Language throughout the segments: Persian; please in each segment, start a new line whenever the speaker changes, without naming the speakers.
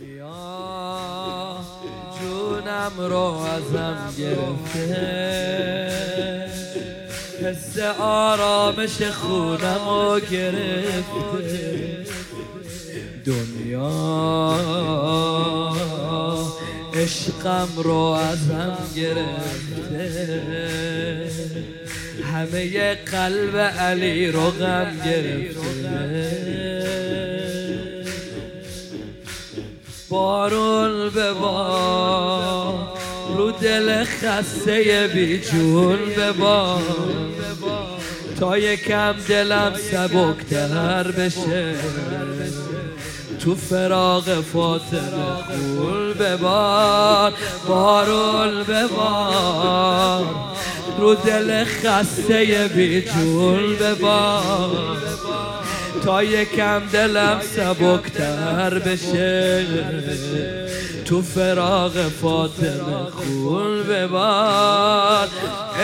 دنیا. جونم رو ازم گرفته. حس آرامش خونم رو گرفته. دنیا. عشقم رو ازم گرفته. همه قلب علی رو غم گرفته. بارون به رو دل خسته بیجون به بار تا یکم دلم سبکتر بشه تو فراغ فاطمه خول ببار بارون ببار رو دل خسته بیجون ببار تا یکم دلم سبکتر بشه. تو فراغ فاطمه خون ببار.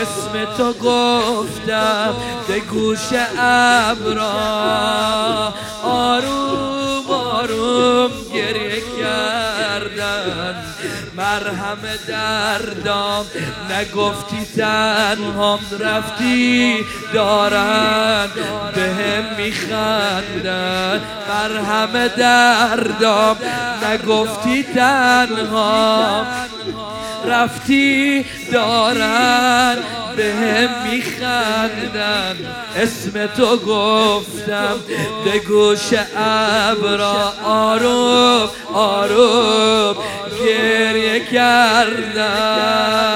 اسم تو گفتم به گوش ابرا. آروم آروم گریه مرهم دردام نگفتی تنهام رفتی دارن به هم میخندن مرهم دردام نگفتی تنهام رفتی دارن به هم میخندن اسم تو گفتم به گوش ابرا. آروم آروم کردن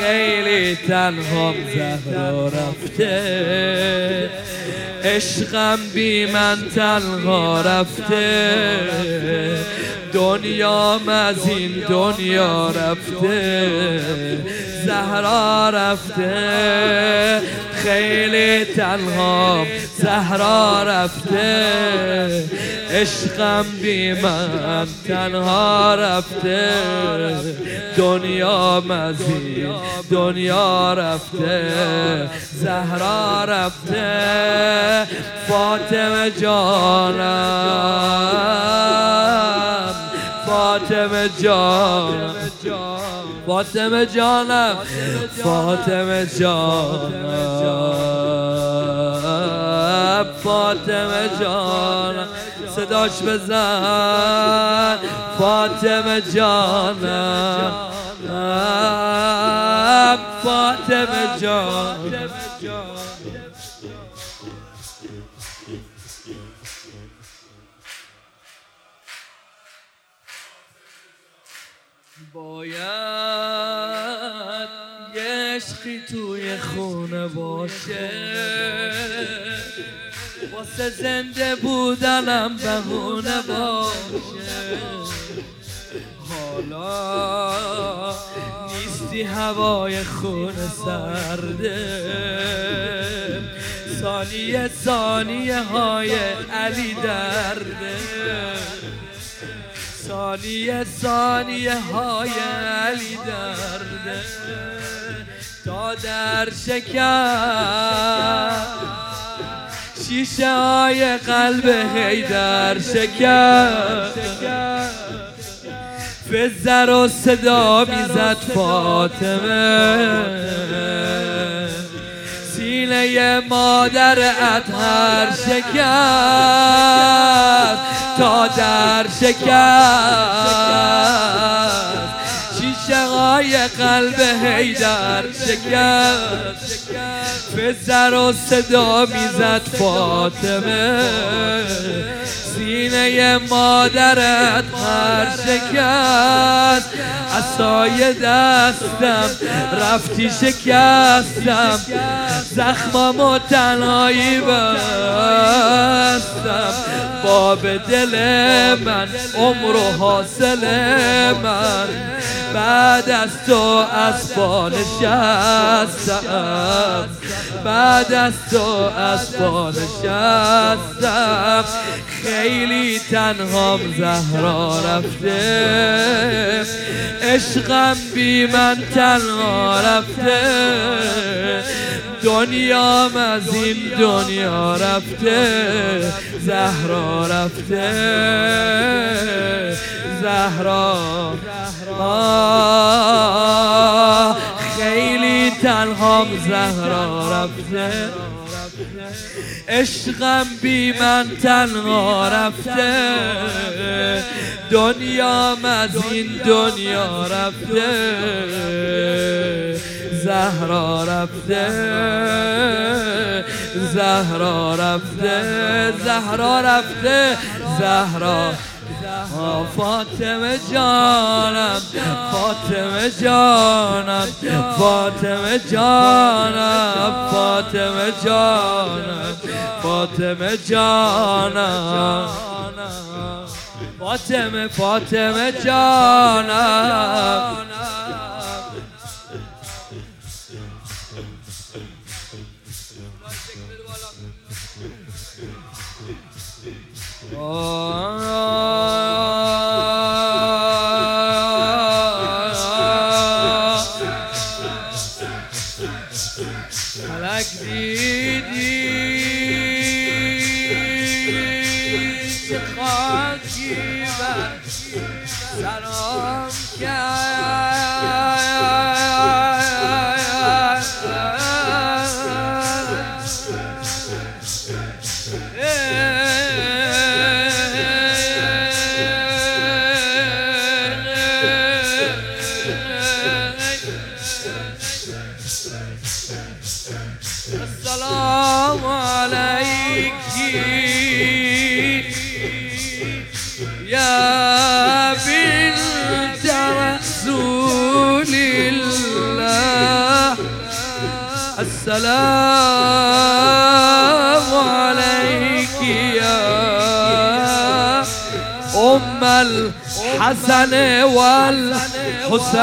خیلی تنهام زهرا رفته. عشقم بی من تنها رفته. دنیام از این دنیا رفته. زهرا رفته. خیلی تنها زهرا رفته. عشقم بی من تنها رفته. دنیا مزید دنیا رفته. زهرا رفته. فاطمه جانم. فاطمه جانم. فاطمه جانم. فاطمه جانم. فاطمه جانم صداش بزن. فاطمه جانم فاطمه جانم باید یه عشقی توی خونه باشه. واسه زنده بودنم بهونه باشه. حالا نیستی هوای خونه سرده. ثانیه ثانیه های علی درده. ثانیه ثانیه های علی درده. تا در شکر شیشه های قلب حیدر شکر. فزر و صدا می‌زد فاطمه. سینه مادر اطهر شکست تا در شکست شیشه های قلب حیدر شکست فزر و صدا می‌زد فاطمه. سینه مادرت هر شکست. اصای دستم رفتی شکستم. زخمم و تنهایی بستم. باب دل من عمر و حاصل من. بعد از تو از پا نشستم. بعد از تو از پا نشستم. خیلی تنهام زهرا رفته. عشقم بی من تنها رفته. دنیام از این دنیا رفته زهرا رفته زهرا. خیلی تنهام زهرا رفته. عشقم بی من تنها رفته. دنیام از این دنیا رفته. زهرا رفته زهرا رفته زهرا رفته زهرا. فاطمه جانم فاطمه جانم فاطمه جانم فاطمه جانم فاطمه جانم. فاطمه فاطمه جانم. فلک دیدی چه خاکی بر السلام عليك يا أم الحسن والحسين.